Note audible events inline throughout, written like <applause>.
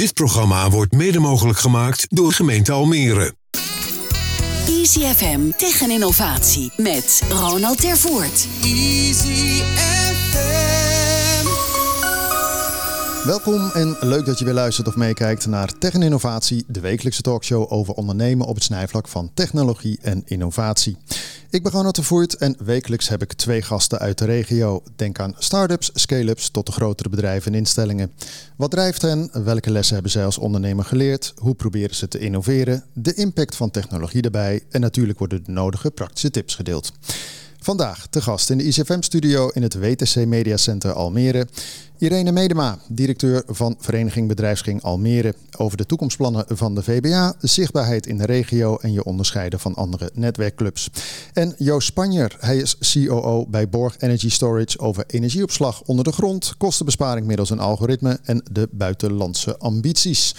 Dit programma wordt mede mogelijk gemaakt door gemeente Almere. Easy FM Tech en Innovatie met Ronald Tervoort. Easy FM. Welkom en leuk dat je weer luistert of meekijkt naar Tech en Innovatie, de wekelijkse talkshow over ondernemen op het snijvlak van technologie en innovatie. Ik ben Ronald de Voert en wekelijks heb ik twee gasten uit de regio. Denk aan start-ups, scale-ups tot de grotere bedrijven en instellingen. Wat drijft hen? Welke lessen hebben zij als ondernemer geleerd? Hoe proberen ze te innoveren? De impact van technologie daarbij en natuurlijk worden de nodige praktische tips gedeeld. Vandaag te gast in de ICFM-studio in het WTC Media Center Almere. Irene Medema, directeur van Vereniging Bedrijfsging Almere. Over de toekomstplannen van de VBA, zichtbaarheid in de regio en je onderscheiden van andere netwerkclubs. En Joost Spanjer, hij is COO bij Borg Energy Storage over energieopslag onder de grond, kostenbesparing middels een algoritme en de buitenlandse ambities.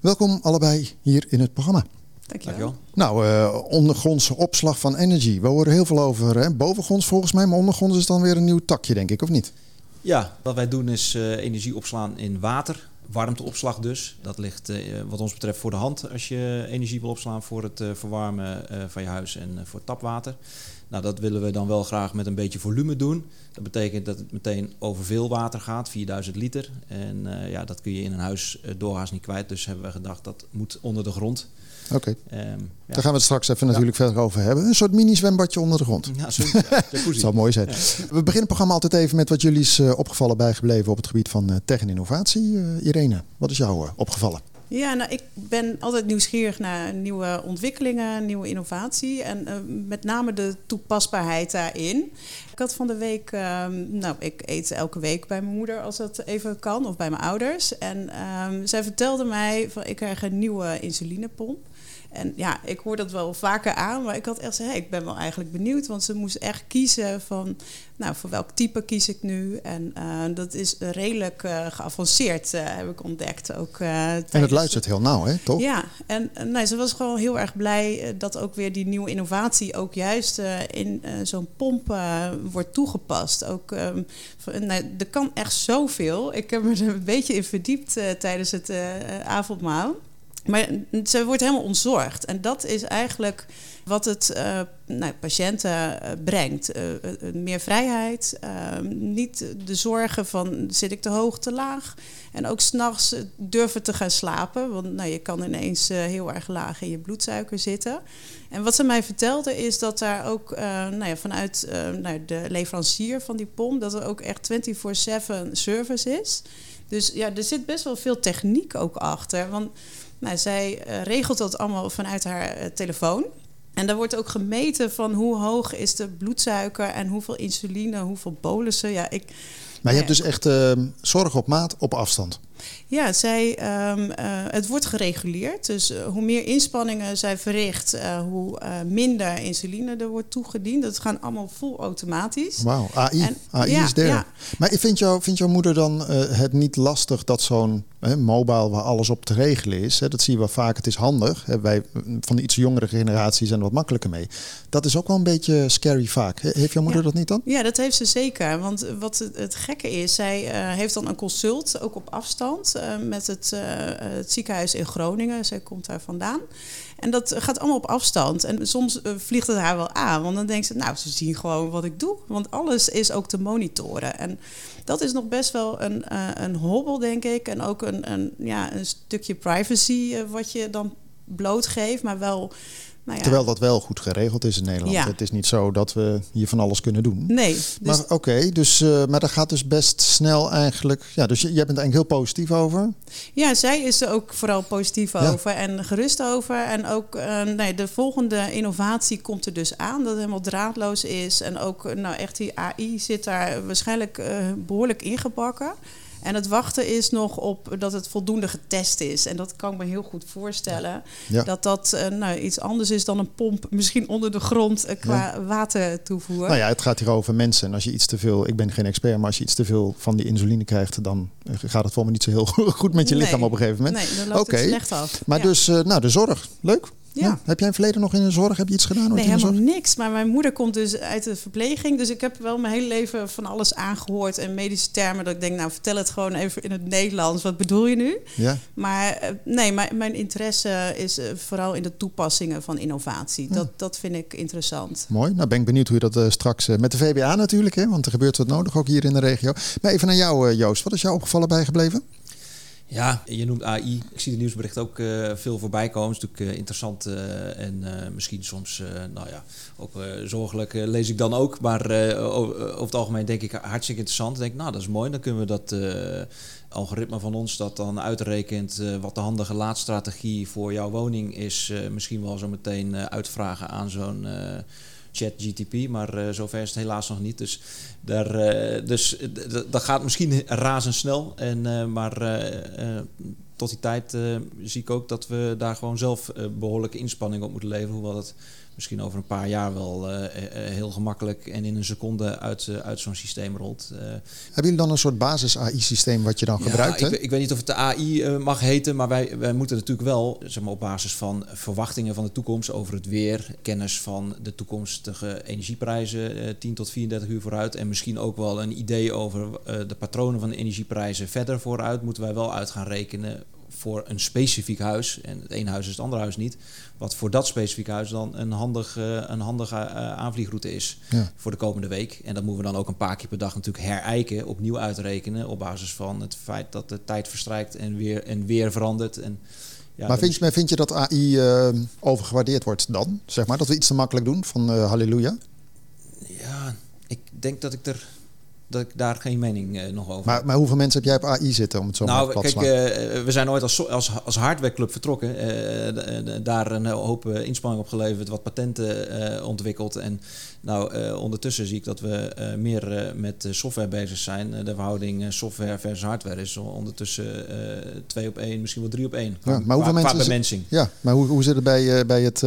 Welkom allebei hier in het programma. Dankjewel. Nou, uh, ondergrondse opslag van energy. We horen heel veel over hè? bovengronds volgens mij, maar ondergronds is dan weer een nieuw takje, denk ik, of niet? Ja, wat wij doen is uh, energie opslaan in water. Warmteopslag dus. Dat ligt uh, wat ons betreft voor de hand als je energie wil opslaan voor het verwarmen van je huis en voor tapwater. Nou, dat willen we dan wel graag met een beetje volume doen. Dat betekent dat het meteen over veel water gaat, 4000 liter. En ja, dat kun je in een huis doorgaans niet kwijt. Dus hebben we gedacht dat moet onder de grond. Oké. Okay. Um, ja. Daar gaan we het straks even natuurlijk verder over hebben. Een soort mini-zwembadje onder de grond. Ja, zo. dat <laughs> zou mooi zijn. Ja. We beginnen het programma altijd even met wat jullie is uh, opgevallen bijgebleven op het gebied van uh, tech en innovatie. Uh, Irene, wat is jou opgevallen? Ja, nou, ik ben altijd nieuwsgierig naar nieuwe ontwikkelingen, nieuwe innovatie en uh, met name de toepasbaarheid daarin. Ik had van de week, uh, nou, ik eet elke week bij mijn moeder als dat even kan, of bij mijn ouders. En uh, zij vertelde mij van ik krijg een nieuwe insulinepomp. En ja, ik hoor dat wel vaker aan, maar ik had echt gezegd, hey, ik ben wel eigenlijk benieuwd, want ze moest echt kiezen van, nou, voor welk type kies ik nu? En uh, dat is redelijk uh, geavanceerd, uh, heb ik ontdekt. Ook, en het luistert heel nauw, hè, toch? Ja, en nee, ze was gewoon heel erg blij dat ook weer die nieuwe innovatie ook juist in zo'n pomp wordt toegepast. Ook, um, nee, er kan echt zoveel. Ik heb me er een beetje in verdiept tijdens het avondmaal. Maar ze wordt helemaal ontzorgd. En dat is eigenlijk wat het uh, nou, patiënten uh, brengt. Uh, meer vrijheid, niet de zorgen van zit ik te hoog, te laag. En ook s'nachts durven te gaan slapen. Want nou, je kan ineens heel erg laag in je bloedsuiker zitten. En wat ze mij vertelde is dat daar ook nou ja, vanuit nou, de leverancier van die pomp... dat er ook echt 24-7 service is. Dus ja, er zit best wel veel techniek ook achter. Want nou, zij uh, regelt dat allemaal vanuit haar uh, telefoon. En daar wordt ook gemeten van hoe hoog is de bloedsuiker en hoeveel insuline, hoeveel bolussen. Ja, ik, maar je hebt dus echt uh, zorg op maat op afstand. Ja, zij, um, uh, het wordt gereguleerd. Dus uh, hoe meer inspanningen zij verricht, hoe minder insuline er wordt toegediend. Dat gaan allemaal vol automatisch. Wauw, AI, en, AI ja, is. Ja. Maar vindt, jou, vindt jouw moeder dan het niet lastig dat zo'n mobile waar alles op te regelen is? Hè, dat zie je wel vaak, het is handig. Hè, wij van de iets jongere generatie zijn er wat makkelijker mee. Dat is ook wel een beetje scary vaak. Heeft jouw moeder ja. dat niet dan? Ja, dat heeft ze zeker. Want wat het, het gekke is, zij heeft dan een consult, ook op afstand uh, met het, uh, het, ziekenhuis in Groningen. Zij komt daar vandaan. En dat gaat allemaal op afstand. En soms uh, vliegt het haar wel aan. Want dan denkt ze, nou, ze zien gewoon wat ik doe. Want alles is ook te monitoren. En dat is nog best wel een, een hobbel, denk ik. En ook een, een, ja, een stukje privacy wat je dan blootgeeft. Maar wel nou ja. Terwijl dat wel goed geregeld is in Nederland. Ja. Het is niet zo dat we hier van alles kunnen doen. Nee. Dus maar oké, okay, dus, uh, maar dat gaat dus best snel eigenlijk. Ja, dus jij bent eigenlijk heel positief over. Ja, zij is er ook vooral positief ja. over en gerust over. En ook uh, nee, de volgende innovatie komt er dus aan. Dat het helemaal draadloos is. En ook nou, echt die AI zit daar waarschijnlijk uh, behoorlijk ingebakken. En het wachten is nog op dat het voldoende getest is. En dat kan ik me heel goed voorstellen. Ja. Dat dat uh, nou, iets anders is dan een pomp, misschien onder de grond uh, qua ja. watertoevoer. Nou ja, het gaat hier over mensen. En als je iets te veel, ik ben geen expert, maar als je iets te veel van die insuline krijgt, dan eh, gaat het voor me niet zo heel <laughs> goed met je nee. lichaam op een gegeven moment. Nee, dan loopt okay. het slecht af. Maar ja. dus, nou, de zorg, leuk. Ja. Heb jij in het verleden nog in de zorg? Heb je iets gedaan? Nee, in de helemaal niks. Maar mijn moeder komt dus uit de verpleging. Dus ik heb wel mijn hele leven van alles aangehoord en medische termen. Dat ik denk, nou vertel het gewoon even in het Nederlands. Wat bedoel je nu? Ja. Maar eh, nee, mijn, mijn interesse is eh, vooral in de toepassingen van innovatie. Dat, dat vind ik interessant. Mooi. Nou ben ik benieuwd hoe je dat eh, straks met de VBA natuurlijk, hè, want er gebeurt wat nodig ook hier in de regio. Maar even naar jou, Joost. Wat is jou opgevallen bijgebleven? Ja, je noemt AI. Ik zie de nieuwsberichten ook eh, veel voorbij komen. Het is natuurlijk eh, interessant eh, en misschien soms, nou ja, ook zorgelijk lees ik dan ook. Maar over het algemeen denk ik hartstikke interessant. Ik denk, nou, dat is mooi. Dan kunnen we dat algoritme van ons dat dan uitrekent wat de handige laadstrategie voor jouw woning is, misschien wel zo meteen uitvragen aan zo'n eh chat GTP, maar eh, zover is het helaas nog niet. Dus, daar, eh, dus eh, dat gaat misschien razendsnel. En, maar tot die tijd zie ik ook dat we daar gewoon zelf eh, behoorlijke inspanning op moeten leveren. Hoewel het misschien over een paar jaar wel eh, eh, heel gemakkelijk en in een seconde uit, eh, uit zo'n systeem rolt. Eh, Hebben jullie dan een soort basis AI-systeem wat je dan gebruikt? ja, hè? ik, ik weet niet of het de AI mag heten, maar wij, wij moeten natuurlijk wel zeg maar, op basis van verwachtingen van de toekomst over het weer, kennis van de toekomstige energieprijzen eh 10 tot 34 uur vooruit en misschien ook wel een idee over de patronen van de energieprijzen verder vooruit, moeten wij wel uit gaan rekenen voor een specifiek huis. En het ene huis is het andere huis niet. Wat voor dat specifieke huis dan een, handig, eh, een handige eh, aanvliegroute is Ja. voor de komende week. En dat moeten we dan ook een paar keer per dag natuurlijk herijken, opnieuw uitrekenen. Op basis van het feit dat de tijd verstrijkt en weer, en weer verandert. En, ja, maar vind je, maar vind je dat AI eh, overgewaardeerd wordt dan? Zeg maar dat we iets te makkelijk doen van eh, halleluja? Ja, ik denk dat ik er dat ik daar geen mening eh, nog over Maar, heb. maar hoeveel mensen heb jij op AI zitten om het zo maar Nou, plat te kijk, slaan? eh, we zijn ooit als, als, als hardwareclub vertrokken. eh, daar een hoop eh, inspanning op geleverd, wat patenten eh, ontwikkeld. En nou, eh, ondertussen zie ik dat we eh, meer eh, met software bezig zijn. De verhouding software versus hardware is ondertussen twee op één, misschien wel drie op één. Ja, maar hoeveel qua, mensen bemensing. Ja, maar hoe, hoe zit het bij, bij het,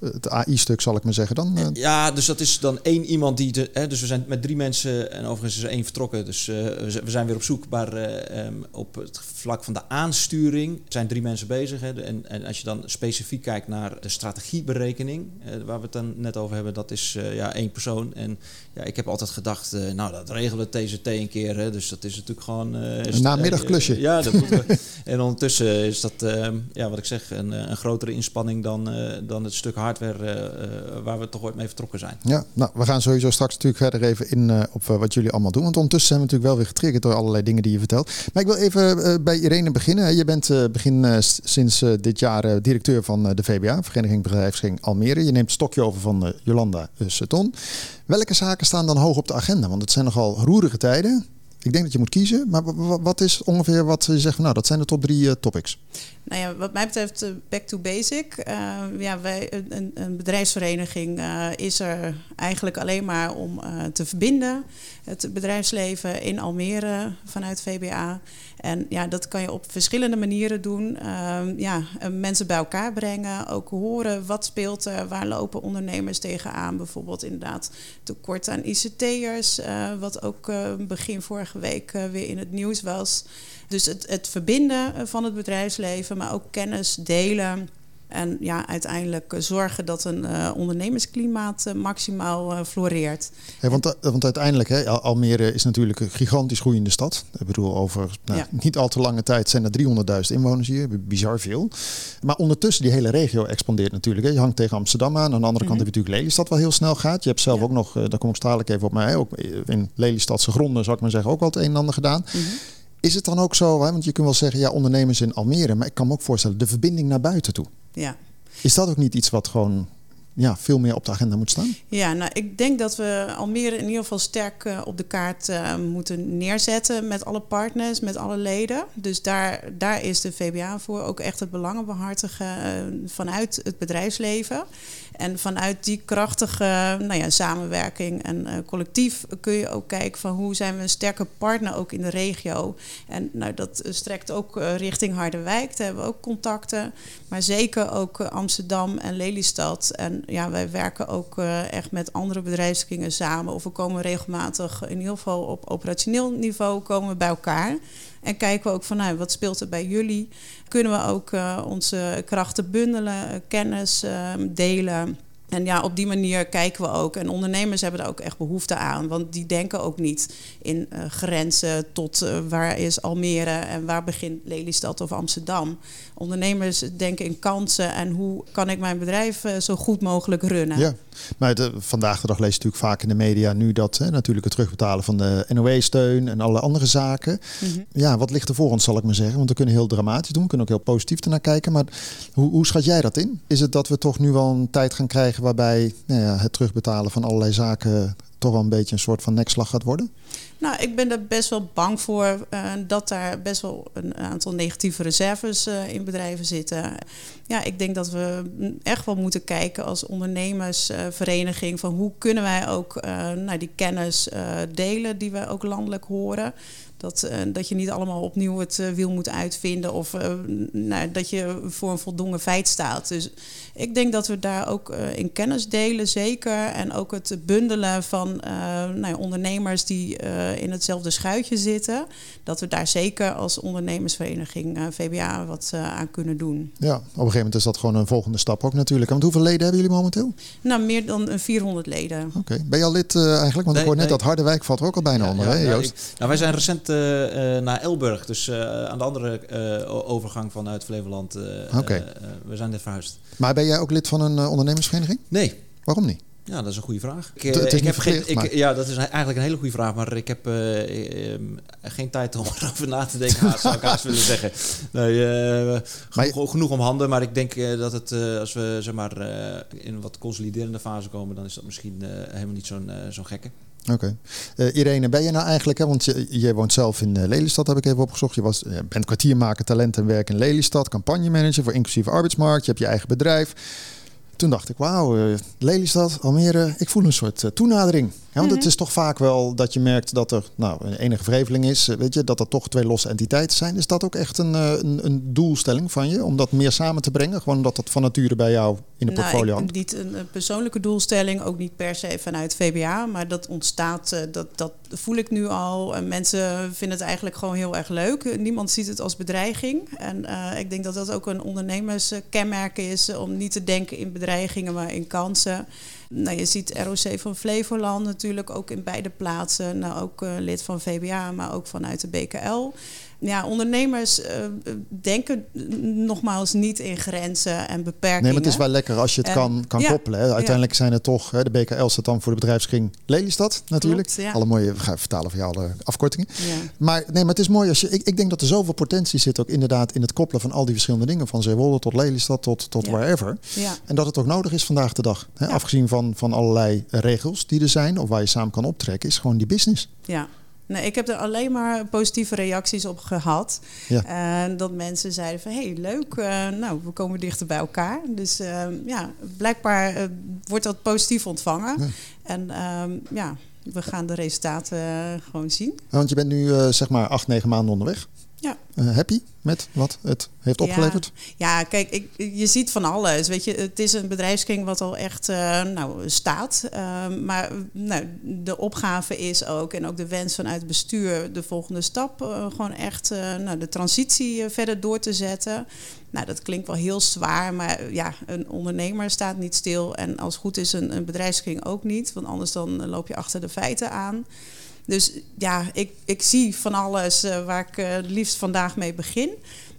het AI-stuk, zal ik maar zeggen dan? Ja, dus dat is dan één iemand die... De, hè, dus we zijn met drie mensen en overigens is er één vertrokken. Dus we zijn weer op zoek. Maar eh, ehm, op het vlak van de aansturing zijn drie mensen bezig. Hè, en, en als je dan specifiek kijkt naar de strategieberekening... waar we het dan net over hebben, dat is ja, één persoon. En ja, ik heb altijd gedacht, eh, nou dat regelen we TCT een keer. Hè, dus dat is natuurlijk gewoon... eh, is- Een namiddagklusje. eh, ja, dat we. <laughs> En ondertussen is dat, ehm, ja, wat ik zeg, een, eh, een grotere inspanning dan, eh, dan het stuk hardware eh, eh, waar we toch ooit mee vertrokken zijn. Ja, nou, we gaan sowieso straks natuurlijk verder even in eh, op eh, wat jullie allemaal doen. Want ondertussen zijn we natuurlijk wel weer getriggerd door allerlei dingen die je vertelt. Maar ik wil even eh, bij Irene beginnen. Je bent eh, begin eh, sinds eh, dit jaar eh, directeur van eh, de VBA, Vereniging Bedrijfsging Almere. Je neemt het stokje over van eh, Jolanda uh, Welke zaken staan dan hoog op de agenda? Want het zijn nogal roerige tijden. Ik denk dat je moet kiezen. Maar wat is ongeveer wat je zegt nou, dat zijn de top drie eh, topics? Nou ja, wat mij betreft, eh, back to basic. Eh, ja, wij, een- een, bedrijfsvereniging is er eigenlijk alleen maar om te verbinden. Het bedrijfsleven in Almere vanuit VBA. En ja, dat kan je op verschillende manieren doen. Ehm, ja, eh, mensen bij elkaar brengen. Ook horen wat speelt er. Waar lopen ondernemers tegenaan? Bijvoorbeeld inderdaad tekort aan ICT'ers. eh, wat ook eh, begin vorige week weer in het nieuws was. Dus het, het verbinden van het bedrijfsleven, maar ook kennis delen. En ja, uiteindelijk eh, zorgen dat een eh, ondernemersklimaat eh, maximaal floreert. Hey, want, want uiteindelijk, hè, Al- Almere is natuurlijk een gigantisch groeiende stad. Ik bedoel, over nou, Ja. niet al te lange tijd zijn er 300.000 inwoners hier. Bizar veel. Maar ondertussen, die hele regio expandeert natuurlijk. Hè. Je hangt tegen Amsterdam aan. Aan de andere kant heb je natuurlijk Lelystad wat heel snel gaat. Je hebt zelf Ja. ook nog, daar kom ik dadelijk even op mij, ook in Lelystadse gronden, zou ik maar zeggen, ook wel het een en ander gedaan. Is het dan ook zo, hè, want je kunt wel zeggen, ja, ondernemers in Almere. Maar ik kan me ook voorstellen, de verbinding naar buiten toe. Ja. Is dat ook niet iets wat gewoon ja, veel meer op de agenda moet staan? Ja, nou, ik denk dat we Almere in ieder geval sterk eh, op de kaart eh, moeten neerzetten met alle partners, met alle leden. Dus daar, daar is de VBA voor ook echt het belangen behartigen eh, vanuit het bedrijfsleven. En vanuit die krachtige nou ja, samenwerking en collectief kun je ook kijken van hoe zijn we een sterke partner ook in de regio. En nou, dat strekt ook richting Harderwijk. Daar hebben we ook contacten. Maar zeker ook Amsterdam en Lelystad. En ja, wij werken ook uh, echt met andere bedrijfskringen samen. Of we komen regelmatig, in ieder geval op operationeel niveau, komen we bij elkaar. En kijken we ook van, nou, wat speelt er bij jullie? Kunnen we ook uh, onze krachten bundelen, kennis ehm, delen? En ja, op die manier kijken we ook. En ondernemers hebben er ook echt behoefte aan. Want die denken ook niet in uh, grenzen tot uh, waar is Almere en waar begint Lelystad of Amsterdam. Ondernemers denken in kansen en hoe kan ik mijn bedrijf uh, zo goed mogelijk runnen. Maar de, vandaag de dag lees je natuurlijk vaak in de media nu dat hè, natuurlijk het terugbetalen van de NOE-steun en alle andere zaken. Mm -hmm. Ja, wat ligt er voor ons, zal ik maar zeggen? Want we kunnen heel dramatisch doen, we kunnen ook heel positief ernaar kijken. Maar hoe, hoe schat jij dat in? Is het dat we toch nu wel een tijd gaan krijgen waarbij nou ja, het terugbetalen van allerlei zaken toch wel een beetje een soort van nekslag gaat worden? Nou, ik ben er best wel bang voor uh, dat daar best wel een aantal negatieve reserves uh, in bedrijven zitten. Ja, ik denk dat we echt wel moeten kijken als ondernemersvereniging uh, van hoe kunnen wij ook nou, die kennis delen die we ook landelijk horen. Dat, uh, dat je niet allemaal opnieuw het uh, wiel moet uitvinden of uh, nou, dat je voor een voldongen feit staat. Dus ik denk dat we daar ook in kennis delen, zeker. En ook het bundelen van nou, ondernemers die in hetzelfde schuitje zitten. Dat we daar zeker als ondernemersvereniging VBA wat aan kunnen doen. Ja, op een gegeven moment is dat gewoon een volgende stap ook natuurlijk. Want hoeveel leden hebben jullie momenteel? Nou, meer dan 400 leden. Oké, okay. ben je al lid eigenlijk? Want nee, ik hoor net nee. dat Harderwijk valt er ook al bijna ja, onder, ja, hè ja, Joost? Ik, nou, wij zijn recent uh, naar Elburg, dus uh, aan de andere overgang vanuit Flevoland. Okay. we zijn net verhuisd. Maar ben jij ook lid van een ondernemersvereniging? Nee. Waarom niet? Ja, dat is een goede vraag. Ik, het is ik niet heb geen, ik, ja, dat is eigenlijk een hele goede vraag, maar ik heb uh, uh, geen tijd om <laughs> erover na te denken, haast, zou ik haast willen zeggen. Nee, uh, genoeg, genoeg, om handen, maar ik denk dat het, als we zeg maar, in een wat consoliderende fase komen, dan is dat misschien helemaal niet zo'n zo'n gekke. Oké. Uh, Irene, ben je nou eigenlijk, hè, want je, je woont zelf in uh, Lelystad, heb ik even opgezocht. Je was, uh, bent kwartiermaker talent en werk in Lelystad, campagnemanager voor inclusieve arbeidsmarkt. Je hebt je eigen bedrijf. Toen dacht ik, wauw, uh, Lelystad, Almere, ik voel een soort uh, toenadering. Ja, want mm -hmm. het is toch vaak wel dat je merkt dat er nou, een enige verheveling is. Weet je, dat er toch twee losse entiteiten zijn. Is dat ook echt een, een, een doelstelling van je? Om dat meer samen te brengen? Gewoon omdat dat van nature bij jou in de nou, portfolio hangt? Niet een persoonlijke doelstelling, ook niet per se vanuit VBA. Maar dat ontstaat, uh, dat, dat voel ik nu al. mensen vinden het eigenlijk gewoon heel erg leuk. Niemand ziet het als bedreiging. En uh, ik denk dat dat ook een ondernemerskenmerk is. Om niet te denken in bedreigingen, maar in kansen. Nou, je ziet ROC van Flevoland natuurlijk ook in beide plaatsen. Nou, ook uh, lid van VBA, maar ook vanuit de BKL. Ja, ondernemers uh, denken nogmaals niet in grenzen en beperkingen. Nee, maar het is wel lekker als je het en, kan, kan ja, koppelen. Hè. Uiteindelijk ja. zijn het toch, hè, de BKL staat dan voor de bedrijfskring Lelystad natuurlijk. Klopt, ja. Alle mooie, we gaan vertalen voor jou alle afkortingen. Maar nee, maar het is mooi als je, ik, ik denk dat er zoveel potentie zit ook inderdaad in het koppelen van al die verschillende dingen. Van Zeewolde tot Lelystad tot, tot wherever. En dat het ook nodig is vandaag de dag. Hè. Afgezien van, van allerlei regels die er zijn of waar je samen kan optrekken, is gewoon die business. Ja, Nee, ik heb er alleen maar positieve reacties op gehad. Ja. Uh, dat mensen zeiden van, hé, hey, leuk, uh, nou, we komen dichter bij elkaar. Dus uh, ja, blijkbaar wordt dat positief ontvangen. Ja. En ehm, ja, we gaan de resultaten gewoon zien. Want je bent nu zeg maar acht, negen maanden onderweg. Ja. happy met wat het heeft opgeleverd? Ja, ja kijk, ik, je ziet van alles. Weet je, het is een bedrijfskring wat al echt uh, nou, staat. Uh, maar nou, de opgave is ook, en ook de wens vanuit het bestuur, de volgende stap, uh, gewoon echt nou, de transitie verder door te zetten. Nou, dat klinkt wel heel zwaar, maar ja, een ondernemer staat niet stil. En als het goed is, een, een bedrijfskring ook niet. Want anders dan loop je achter de feiten aan. Dus ja, ik, ik zie van alles uh, waar ik uh, het liefst vandaag mee begin.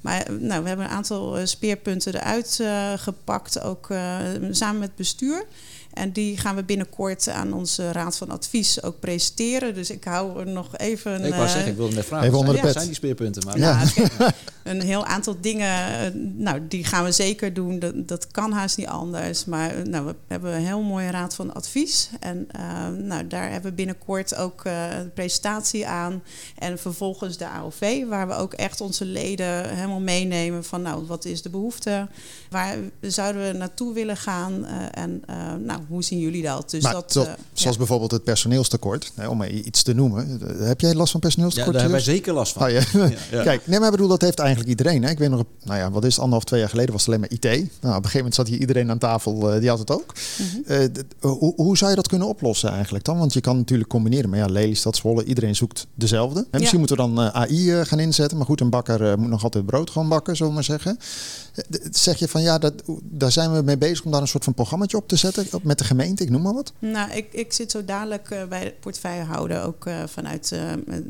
Maar nou, we hebben een aantal speerpunten eruit gepakt, ook samen met bestuur. En die gaan we binnenkort aan onze raad van advies ook presenteren. Dus ik hou er nog even... Ik wou zeggen, ik wilde net vragen. Even onder de zijn, pet. zijn die speerpunten? Maar ja, ja. <laughs> een heel aantal dingen, nou, die gaan we zeker doen. Dat, dat kan haast niet anders. Maar nou, we hebben een heel mooie raad van advies. En uh, nou, daar hebben we binnenkort ook uh, een presentatie aan. En vervolgens de AOV, waar we ook echt onze leden helemaal meenemen van... nou, wat is de behoefte? Waar zouden we naartoe willen gaan? Uh, en nou, hoe zien jullie dat? Dus maar dat tot, zoals ja. bijvoorbeeld het personeelstekort, hè, om maar iets te noemen. Heb jij last van personeelstekort? Ja, daar hebben wij zeker last van. Oh, ja. ja. <laughs> Kijk, nee, maar ik bedoel, dat heeft eigenlijk iedereen. Hè? Ik weet nog, nou ja, wat is het, anderhalf, twee jaar geleden was het alleen maar IT. Nou, op een gegeven moment zat hier iedereen aan tafel, uh, die had het ook. Uh, hoe, hoe, zou je dat kunnen oplossen eigenlijk dan? Want je kan natuurlijk combineren. Maar ja, Lelystad, Zwolle, iedereen zoekt dezelfde. En misschien ja. moeten we dan uh, AI gaan inzetten. Maar goed, een bakker moet nog altijd brood gewoon bakken, zullen we maar zeggen. Zeg je van ja, dat, daar zijn we mee bezig om daar een soort van programmaatje op te zetten met de gemeente, ik noem maar wat? Nou, ik, ik zit zo dadelijk uh, bij het portefeuillehouder ook uh, vanuit, uh,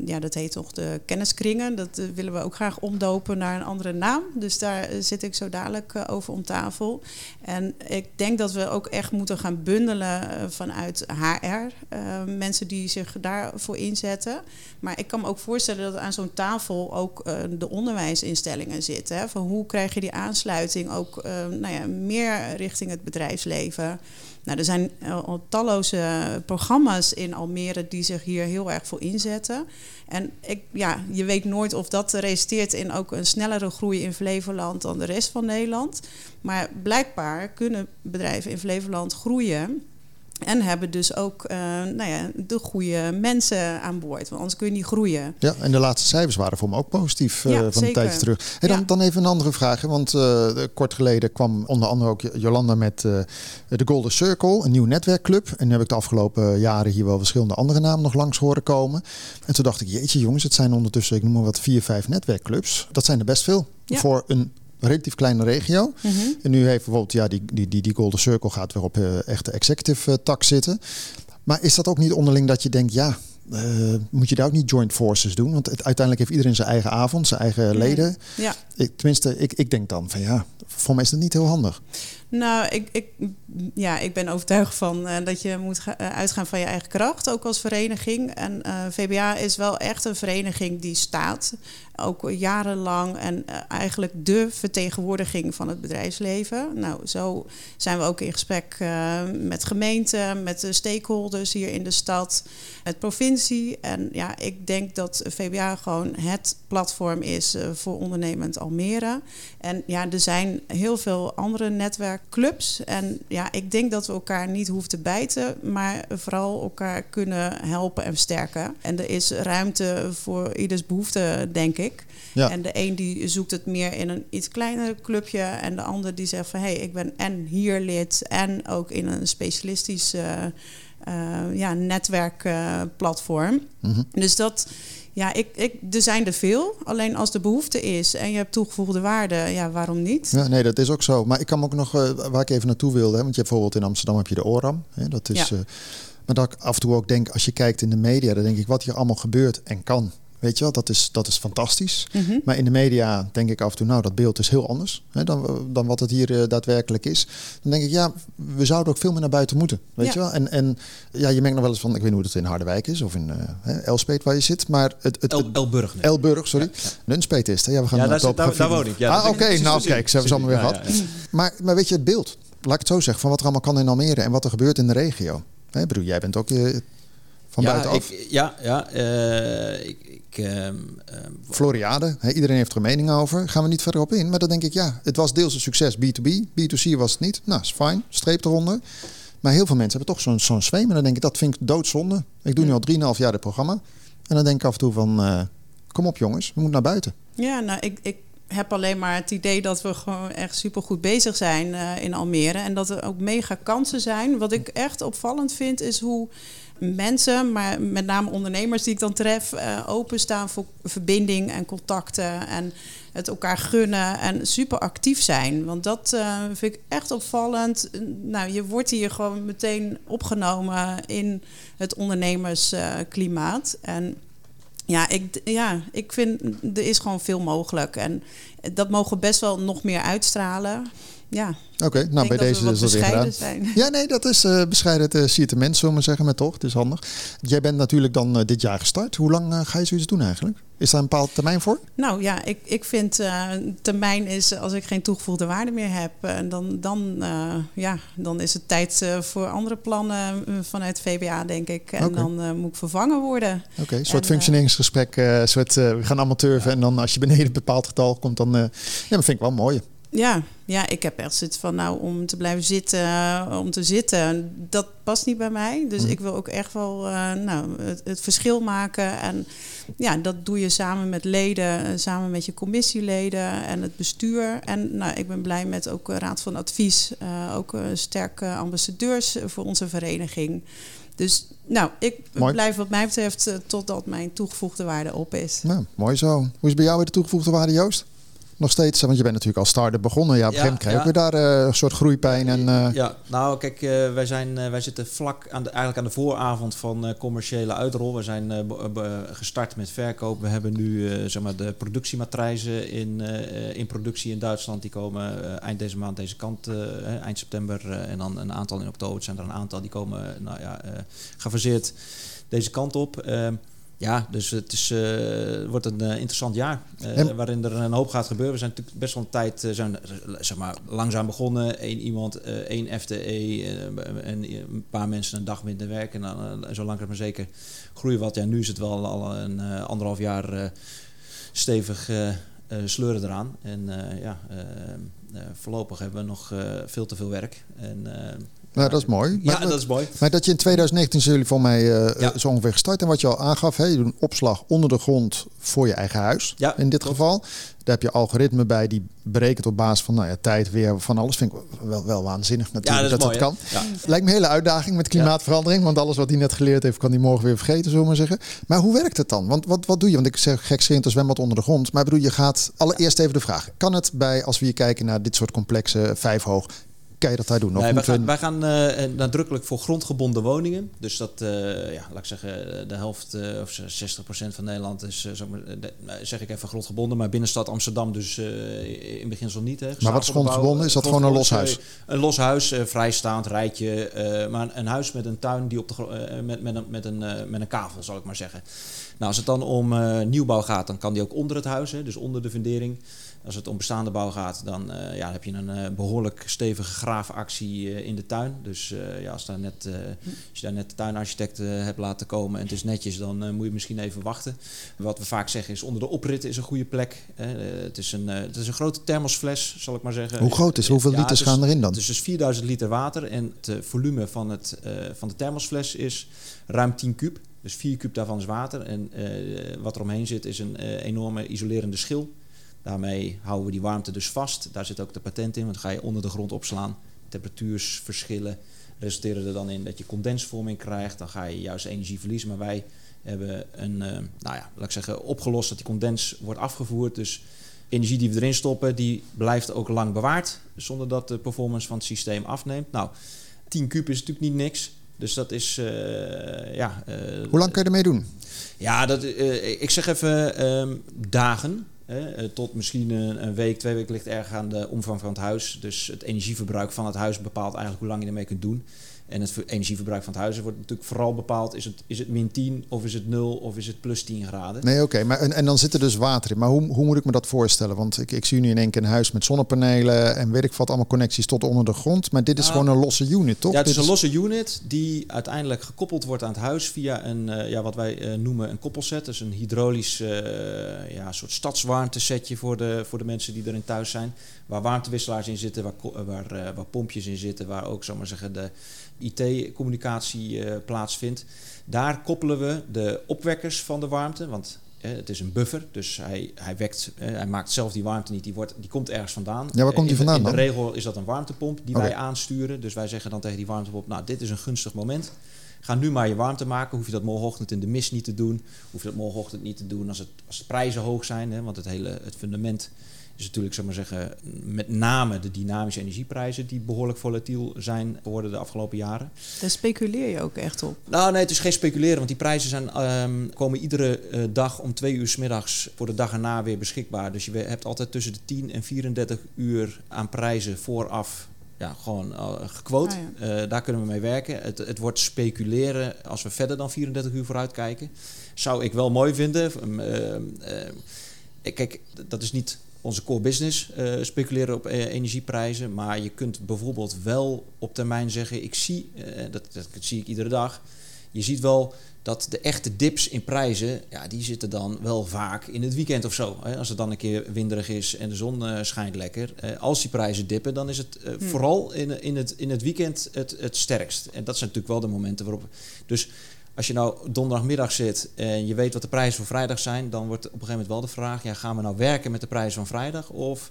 ja, dat heet toch de kenniskringen. Dat willen we ook graag omdopen naar een andere naam. Dus daar zit ik zo dadelijk over om tafel. En ik denk dat we ook echt moeten gaan bundelen vanuit HR. mensen die zich daarvoor inzetten. Maar ik kan me ook voorstellen dat aan zo'n tafel ook de onderwijsinstellingen zitten. Hè? Van hoe krijg je die aansluiting ook nou ja, meer richting het bedrijfsleven? Nou, er zijn al talloze programma's in Almere die zich hier heel erg voor inzetten. En ik, ja, je weet nooit of dat resulteert in ook een snellere groei in Flevoland dan de rest van Nederland. Maar blijkbaar kunnen bedrijven in Flevoland groeien en hebben dus ook uh, nou ja, de goede mensen aan boord. Want anders kun je niet groeien. Ja, en de laatste cijfers waren voor me ook positief uh, ja, van zeker. een tijdje terug. Hey, dan, ja. dan even een andere vraag. Want uh, kort geleden kwam onder andere ook Jolanda met de Golden Circle, een nieuw netwerkclub. En nu heb ik de afgelopen jaren hier wel verschillende andere namen nog langs horen komen. En toen dacht ik, jeetje jongens, het zijn ondertussen, ik noem maar wat, vier, vijf netwerkclubs. Dat zijn er best veel. Ja. Voor een relatief kleine regio. Mm -hmm. En nu heeft bijvoorbeeld ja, die, die, die, die Golden Circle gaat weer op uh, echte executive uh, tak zitten. Maar is dat ook niet onderling dat je denkt, ja, uh, moet je daar ook niet joint forces doen? Want het, uiteindelijk heeft iedereen zijn eigen avond, zijn eigen leden. Ja. Ik, tenminste, ik, ik denk dan van ja, voor mij is dat niet heel handig. Nou, ik, ik, ja, ik ben overtuigd van uh, dat je moet uh, uitgaan van je eigen kracht, ook als vereniging. En uh, VBA is wel echt een vereniging die staat, ook jarenlang. En eigenlijk de vertegenwoordiging van het bedrijfsleven. Nou, zo zijn we ook in gesprek met gemeenten, met de stakeholders hier in de stad, met provincie. En ja, ik denk dat VBA gewoon het platform is voor ondernemend Almere. En ja, er zijn heel veel andere netwerkclubs. En ja, ik denk dat we elkaar niet hoeven te bijten, maar vooral elkaar kunnen helpen en versterken. En er is ruimte voor ieders behoefte, denk ik. Ja. En de een die zoekt het meer in een iets kleiner clubje. En de ander die zegt van hé, hey, ik ben en hier lid en ook in een specialistisch uh, uh, ja, netwerkplatform. Uh, mm -hmm. Dus dat ja, ik, ik, er zijn er veel. Alleen als de behoefte is en je hebt toegevoegde waarde, ja, waarom niet? Ja, nee, dat is ook zo. Maar ik kan ook nog, uh, waar ik even naartoe wilde, hè, want je hebt bijvoorbeeld in Amsterdam heb je de ORAM. Hè, dat is, ja. uh, maar dat ik af en toe ook denk, als je kijkt in de media, dan denk ik wat hier allemaal gebeurt en kan. Weet je wel, dat is, dat is fantastisch. Mm -hmm. Maar in de media denk ik af en toe, nou, dat beeld is heel anders hè, dan, dan wat het hier uh, daadwerkelijk is. Dan denk ik, ja, we zouden ook veel meer naar buiten moeten. Weet ja. je wel? En, en ja, je merkt nog wel eens van, ik weet niet hoe het in Harderwijk is of in uh, Elspeet waar je zit. Maar het, het, El, Elburg. Nee. Elburg, sorry. Ja, ja. Nunspeet is het. Ja, we gaan ja, daar, daar, daar woon ik. Ja, ah, oké. Okay, nou, kijk, ze hebben ze allemaal weer gehad. Maar, maar weet je, het beeld. Laat ik het zo zeggen, van wat er allemaal kan in Almere en wat er gebeurt in de regio. Hè, bedoel, jij bent ook je, van ja, buitenaf. Ik, ja, ja uh, ik, ik, um, um, Floriade, hè, iedereen heeft er een mening over. Gaan we niet verder op in. Maar dan denk ik, ja, het was deels een succes B2B. B2C was het niet. Nou, is fijn. Streep eronder. Maar heel veel mensen hebben toch zo'n zo'n zweem. En dan denk ik, dat vind ik doodzonde. Ik doe nu al 3,5 jaar dit programma. En dan denk ik af en toe van, uh, kom op jongens, we moeten naar buiten. Ja, nou, ik, ik heb alleen maar het idee dat we gewoon echt super goed bezig zijn uh, in Almere. En dat er ook mega kansen zijn. Wat ik echt opvallend vind, is hoe mensen, maar met name ondernemers die ik dan tref, uh, openstaan voor verbinding en contacten en het elkaar gunnen en super actief zijn. Want dat uh, vind ik echt opvallend. Nou, je wordt hier gewoon meteen opgenomen in het ondernemersklimaat. En ja ik, ja, ik vind er is gewoon veel mogelijk. En dat mogen we best wel nog meer uitstralen ja. Oké, okay, nou bij deze is dat weer gedaan. Zijn. Ja, nee, dat is uh, bescheiden. Het uh, zie je mens, zullen we zeggen, maar toch, het is handig. Jij bent natuurlijk dan uh, dit jaar gestart. Hoe lang ga je zoiets doen eigenlijk? Is daar een bepaald termijn voor? Nou ja, ik, ik vind termijn is als ik geen toegevoegde waarde meer heb, dan, dan, ja, dan is het tijd voor andere plannen vanuit VBA, denk ik. En okay. dan moet ik vervangen worden. Oké, okay, een soort en, functioneringsgesprek. soort, we gaan allemaal turven ja. en dan als je beneden een bepaald getal komt, dan. ja, dat vind ik wel mooi. Ja, ja, ik heb echt zoiets van, nou, om te blijven zitten, eh, om te zitten, dat past niet bij mij. Dus Mhm. ik wil ook echt wel uh, nou, het, het, verschil maken. En ja, dat doe je samen met leden, uh, samen met je commissieleden en het bestuur. En nou, ik ben blij met ook Raad van Advies, uh, ook sterke ambassadeurs voor onze vereniging. Dus nou, ik Mooi. blijf wat mij betreft totdat mijn toegevoegde waarde op is. Nou, mooi zo. Hoe is bij jou weer de toegevoegde waarde, Joost? Nog steeds, want je bent natuurlijk als start-up begonnen. Ja, op een Ja, gegeven moment krijg je daar uh, een soort groeipijn. En. Ja, nou kijk, uh, wij, zijn, wij zitten vlak aan de, eigenlijk aan de vooravond van commerciële uitrol. We zijn gestart met verkoop. We hebben nu zeg maar de productiematrijzen in, in productie in Duitsland. Die komen eind deze maand deze kant, eind september. en dan een aantal in oktober. Het zijn er een aantal die komen nou ja, gefaseerd deze kant op. Ja, dus het is, uh, wordt een uh, interessant jaar uh, en... waarin er een hoop gaat gebeuren. We zijn natuurlijk best wel een tijd zijn, zeg maar, langzaam begonnen. Eén iemand, één FTE en een paar mensen een dag minder werk. En dan zo langzaam maar zeker groeien wat. Ja, nu is het wel al een anderhalf jaar stevig sleuren eraan. En ja, voorlopig hebben we nog veel te veel werk. En, nou, dat is mooi. Ja, maar, dat is mooi. Maar dat je in 2019 zijn jullie voor mij uh, Ja. zo ongeveer gestart. En wat je al aangaf, hè, je doet een opslag onder de grond voor je eigen huis. Ja, in dit geval. Daar heb je algoritme bij die berekent op basis van nou ja, tijd, weer, van alles. Vind ik wel, wel waanzinnig natuurlijk Ja, dat dat kan. Ja. Lijkt me een hele uitdaging met klimaatverandering. Want alles wat hij net geleerd heeft, kan hij morgen weer vergeten, zullen we maar zeggen. Maar hoe werkt het dan? Want wat, wat doe je? Want ik zeg gekscherend een zwembad onder de grond. Maar ik bedoel, je gaat allereerst even de vraag. Kan het bij, als we hier kijken naar dit soort complexe vijfhoog... Kan je dat daar doen? Nee, wij gaan, wij gaan eh, nadrukkelijk voor grondgebonden woningen. Dus dat, eh, ja, laat ik zeggen, de helft eh, of 60% van Nederland is, eh, zeg, eh, nou, zeg ik even grondgebonden. Maar binnenstad Amsterdam dus eh, in beginsel niet. Hè. Maar wat is grondgebonden? Is dat gewoon een los huis? Eh, Een los huis, eh, vrijstaand, rijtje. eh, maar een huis met een tuin die op de, eh, met, met, een, met, een, eh, met een kavel, zal ik maar zeggen. Nou, als het dan om eh, nieuwbouw gaat, dan kan die ook onder het huis, hè, dus onder de fundering. Als het om bestaande bouw gaat, dan eh, ja, heb je een eh, behoorlijk stevige graafactie eh, in de tuin. Dus ja, als, daar net, als je daar net de tuinarchitect hebt laten komen en het is netjes, dan moet je misschien even wachten. Wat we vaak zeggen is, onder de oprit is een goede plek. het, is een, het is een grote thermosfles, zal ik maar zeggen. Hoe groot is? Hoeveel Ja, liters gaan erin dan? Het is dus 4000 liter water en het volume van, het, van de thermosfles is ruim 10 kub. Dus 4 kub daarvan is water. En wat er omheen zit is een enorme isolerende schil. Daarmee houden we die warmte dus vast. Daar zit ook de patent in, want ga je onder de grond opslaan. Temperatuursverschillen resulteren er dan in dat je condensvorming krijgt. Dan ga je juist energie verliezen. Maar wij hebben een, eh, nou ja, laat ik zeggen, opgelost dat die condens wordt afgevoerd. Dus energie die we erin stoppen, die blijft ook lang bewaard. Zonder dat de performance van het systeem afneemt. Nou, 10 kub is natuurlijk niet niks. Dus dat is, eh, ja... eh, Hoe lang kan je ermee doen? ja, dat, ik zeg even ehm, dagen. Eh, tot misschien een week, twee weken ligt erg aan de omvang van het huis. Dus het energieverbruik van het huis bepaalt eigenlijk hoe lang je ermee kunt doen. En het ver- energieverbruik van het huis wordt natuurlijk vooral bepaald... is het, is het min 10 of is het 0 of is het plus 10 graden. Nee, oké. maar en, en dan zit er dus water in. Maar hoe, hoe moet ik me dat voorstellen? Want ik, ik zie nu in één keer een huis met zonnepanelen en weet ik wat, allemaal connecties tot onder de grond. Maar dit is Nou, gewoon een losse unit, toch? Ja, het is een losse unit die uiteindelijk gekoppeld wordt aan het huis via een, eh, ja, wat wij eh, noemen een koppelset. Dus een hydraulisch eh, ja, soort stadswarmtesetje voor de, voor de mensen die erin thuis zijn. Waar warmtewisselaars in zitten, waar, waar, waar pompjes in zitten, waar ook zal ik maar zeggen, de IT-communicatie eh, plaatsvindt. Daar koppelen we de opwekkers van de warmte, want eh, het is een buffer, dus hij, hij, wekt, eh, hij maakt zelf die warmte niet, die, wordt, die komt ergens vandaan. Ja, waar komt die in de- vandaan In de dan? regel is dat een warmtepomp die wij aansturen. Dus wij zeggen dan tegen die warmtepomp, nou dit is een gunstig moment. Ga nu maar je warmte maken. Hoef je dat morgenochtend in de mist niet te doen. Hoef je dat morgenochtend niet te doen als, het, als de prijzen hoog zijn. Hè? Want het hele het fundament is natuurlijk, zeg maar zeggen, met name de dynamische energieprijzen die behoorlijk volatiel zijn geworden de afgelopen jaren. Daar speculeer je ook echt op. Nou, nee, het is geen speculeren, want die prijzen zijn, ehm, komen iedere eh, dag om twee uur 's middags voor de dag erna weer beschikbaar. Dus je hebt altijd tussen de 10 en 34 uur aan prijzen vooraf ja, gewoon uh, gequote. Ah, Eh, daar kunnen we mee werken. Het, het wordt speculeren als we verder dan 34 uur vooruit kijken. Zou ik wel mooi vinden. Um, eh, eh, kijk, dat is niet onze core business, eh, speculeren op eh, energieprijzen. Maar je kunt bijvoorbeeld wel op termijn zeggen: ik zie, eh, dat, dat zie ik iedere dag. je ziet wel dat de echte dips in prijzen, ja, die zitten dan wel vaak in het weekend of zo. Hè. Als het dan een keer winderig is en de zon schijnt lekker. Als die prijzen dippen, dan is het eh, vooral in, in, het, in het weekend het, het sterkst. En dat zijn natuurlijk wel de momenten waarop... Dus als je nou donderdagmiddag zit en je weet wat de prijzen voor vrijdag zijn... dan wordt op een gegeven moment wel de vraag... Ja, gaan we nou werken met de prijzen van vrijdag? Of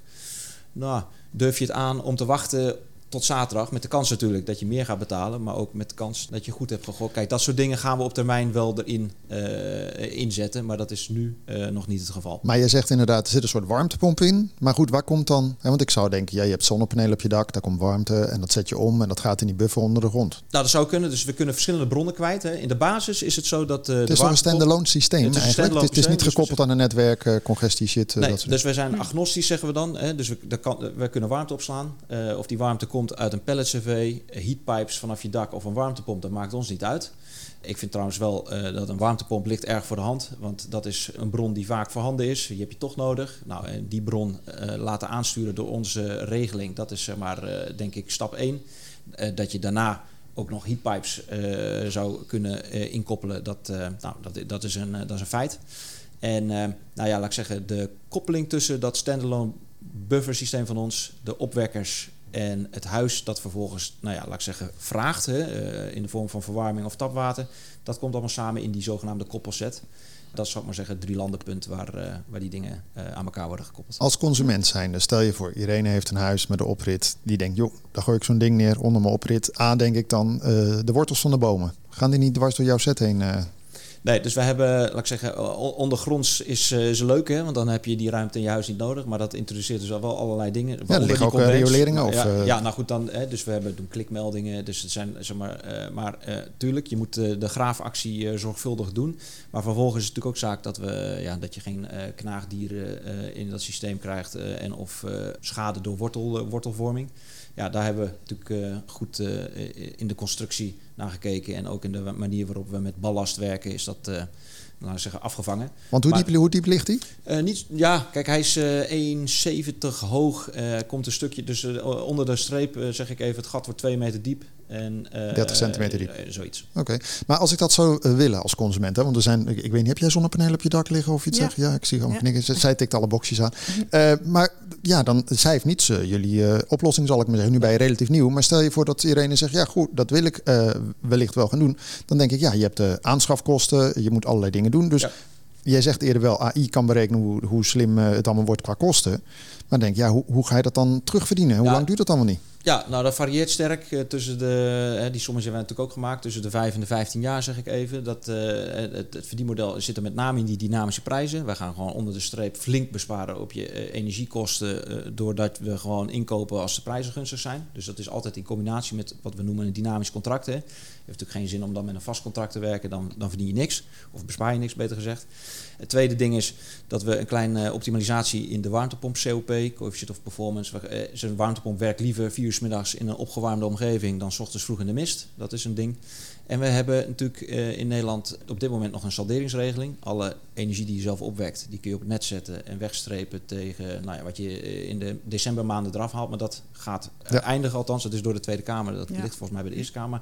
nou, durf je het aan om te wachten tot zaterdag. Met de kans natuurlijk dat je meer gaat betalen, maar ook met de kans dat je goed hebt gegooid. Kijk, dat soort dingen gaan we op termijn wel erin uh, inzetten, maar dat is nu uh, nog niet het geval. Maar je zegt inderdaad, er zit een soort warmtepomp in. Maar goed, waar komt dan? Hè, want ik zou denken, ja, je hebt zonnepanelen op je dak, daar komt warmte en dat zet je om en dat gaat in die buffer onder de grond. Nou, dat zou kunnen. Dus we kunnen verschillende bronnen kwijt. Hè. In de basis is het zo dat. Uh, het is toch een standalone systeem het is eigenlijk. Het is, het is niet dus gekoppeld aan een netwerk, congestie shit. Nee, dat dus wij zijn agnostisch, zeggen we dan. Hè. Dus we, kan, we kunnen warmte opslaan. of die warmte komt uit een pellet cv, heatpipes vanaf je dak of een warmtepomp, dat maakt ons niet uit. Ik vind trouwens wel uh, dat een warmtepomp ligt erg voor de hand. Want dat is een bron die vaak voorhanden is. Die heb je toch nodig. Nou, en die bron uh, laten aansturen door onze regeling. Dat is zeg maar, denk ik, stap 1. dat je daarna ook nog heatpipes zou kunnen inkoppelen. Dat, nou, dat, dat, is een, dat is een feit. En nou ja, laat ik zeggen, de koppeling tussen dat standalone buffer systeem van ons, de opwekkers en het huis dat vervolgens, nou ja, laat ik zeggen, vraagt hè, uh, in de vorm van verwarming of tapwater, dat komt allemaal samen in die zogenaamde koppelset. Dat zou ik maar zeggen, het drie landenpunt waar, uh, waar die dingen uh, aan elkaar worden gekoppeld. Als consument zijnde, stel je voor, Irene heeft een huis met een oprit. Die denkt, joh, daar gooi ik zo'n ding neer onder mijn oprit. A, denk ik dan, de wortels van de bomen. Gaan die niet dwars door jouw set heen? Nee, dus we hebben, laat ik zeggen, ondergronds is, uh, is leuk, hè? want dan heb je die ruimte in je huis niet nodig. Maar dat introduceert dus wel allerlei dingen. Ja, er liggen ook rioleringen? Of, ja, uh... ja, nou goed, dan, hè, dus we hebben doen klikmeldingen. Dus het zijn, zeg maar, uh, maar tuurlijk, je moet de graafactie zorgvuldig doen. Maar vervolgens is het natuurlijk ook zaak dat, we, ja, dat je geen knaagdieren in dat systeem krijgt en of schade door wortel, wortelvorming ja, daar hebben we natuurlijk uh, goed uh, in de constructie naar gekeken. En ook in de manier waarop we met ballast werken, is dat, uh, laten we zeggen, afgevangen. Want hoe, maar, diep, hoe diep ligt hij? niet, ja, kijk, hij is 1,70 hoog. komt een stukje, dus onder de streep zeg ik even, het gat wordt 2 meter diep. En, uh, 30 centimeter diep. Uh, zoiets. Oké. Maar als ik dat zou uh, willen als consument, hè, want er zijn, ik, ik, weet niet, heb jij zonnepanelen op je dak liggen of iets? Ja, ja ik zie gewoon ja. knikken. <laughs> Zij tikt alle boxjes aan. Uh, maar ja, dan, zij heeft niets. jullie oplossing zal ik maar zeggen. Nu ben je relatief nieuw. Maar stel je voor dat Irene zegt, ja goed, dat wil ik wellicht wel gaan doen. Dan denk ik, ja, je hebt de aanschafkosten. Je moet allerlei dingen doen. Dus ja. jij zegt eerder wel, AI kan berekenen hoe, hoe slim het allemaal wordt qua kosten. Maar denk, ja, hoe, hoe ga je dat dan terugverdienen? Hoe ja. lang duurt dat allemaal niet? Ja, nou dat varieert sterk uh, tussen de, uh, die sommen hebben we natuurlijk ook gemaakt, tussen de 5 en de 15 jaar zeg ik even. Dat, uh, het, het verdienmodel zit er met name in die dynamische prijzen. Wij gaan gewoon onder de streep flink besparen op je energiekosten, doordat we gewoon inkopen als de prijzen gunstig zijn. Dus dat is altijd in combinatie met wat we noemen een dynamisch contract. Heeft natuurlijk geen zin om dan met een vast contract te werken, dan, dan verdien je niks. Of bespaar je niks, beter gezegd. Het tweede ding is dat we een kleine optimalisatie in de warmtepomp COP, Coefficient of Performance. Zijn warmtepomp werkt liever vier uur middags in een opgewarmde omgeving dan s ochtends vroeg in de mist. Dat is een ding. En we hebben natuurlijk uh, in Nederland op dit moment nog een salderingsregeling. Alle energie die je zelf opwekt, die kun je op het net zetten en wegstrepen tegen nou ja, wat je in de decembermaanden eraf haalt. Maar dat gaat ja. eindigen althans. Dat is door de Tweede Kamer. Dat ja. ligt volgens mij bij de Eerste Kamer.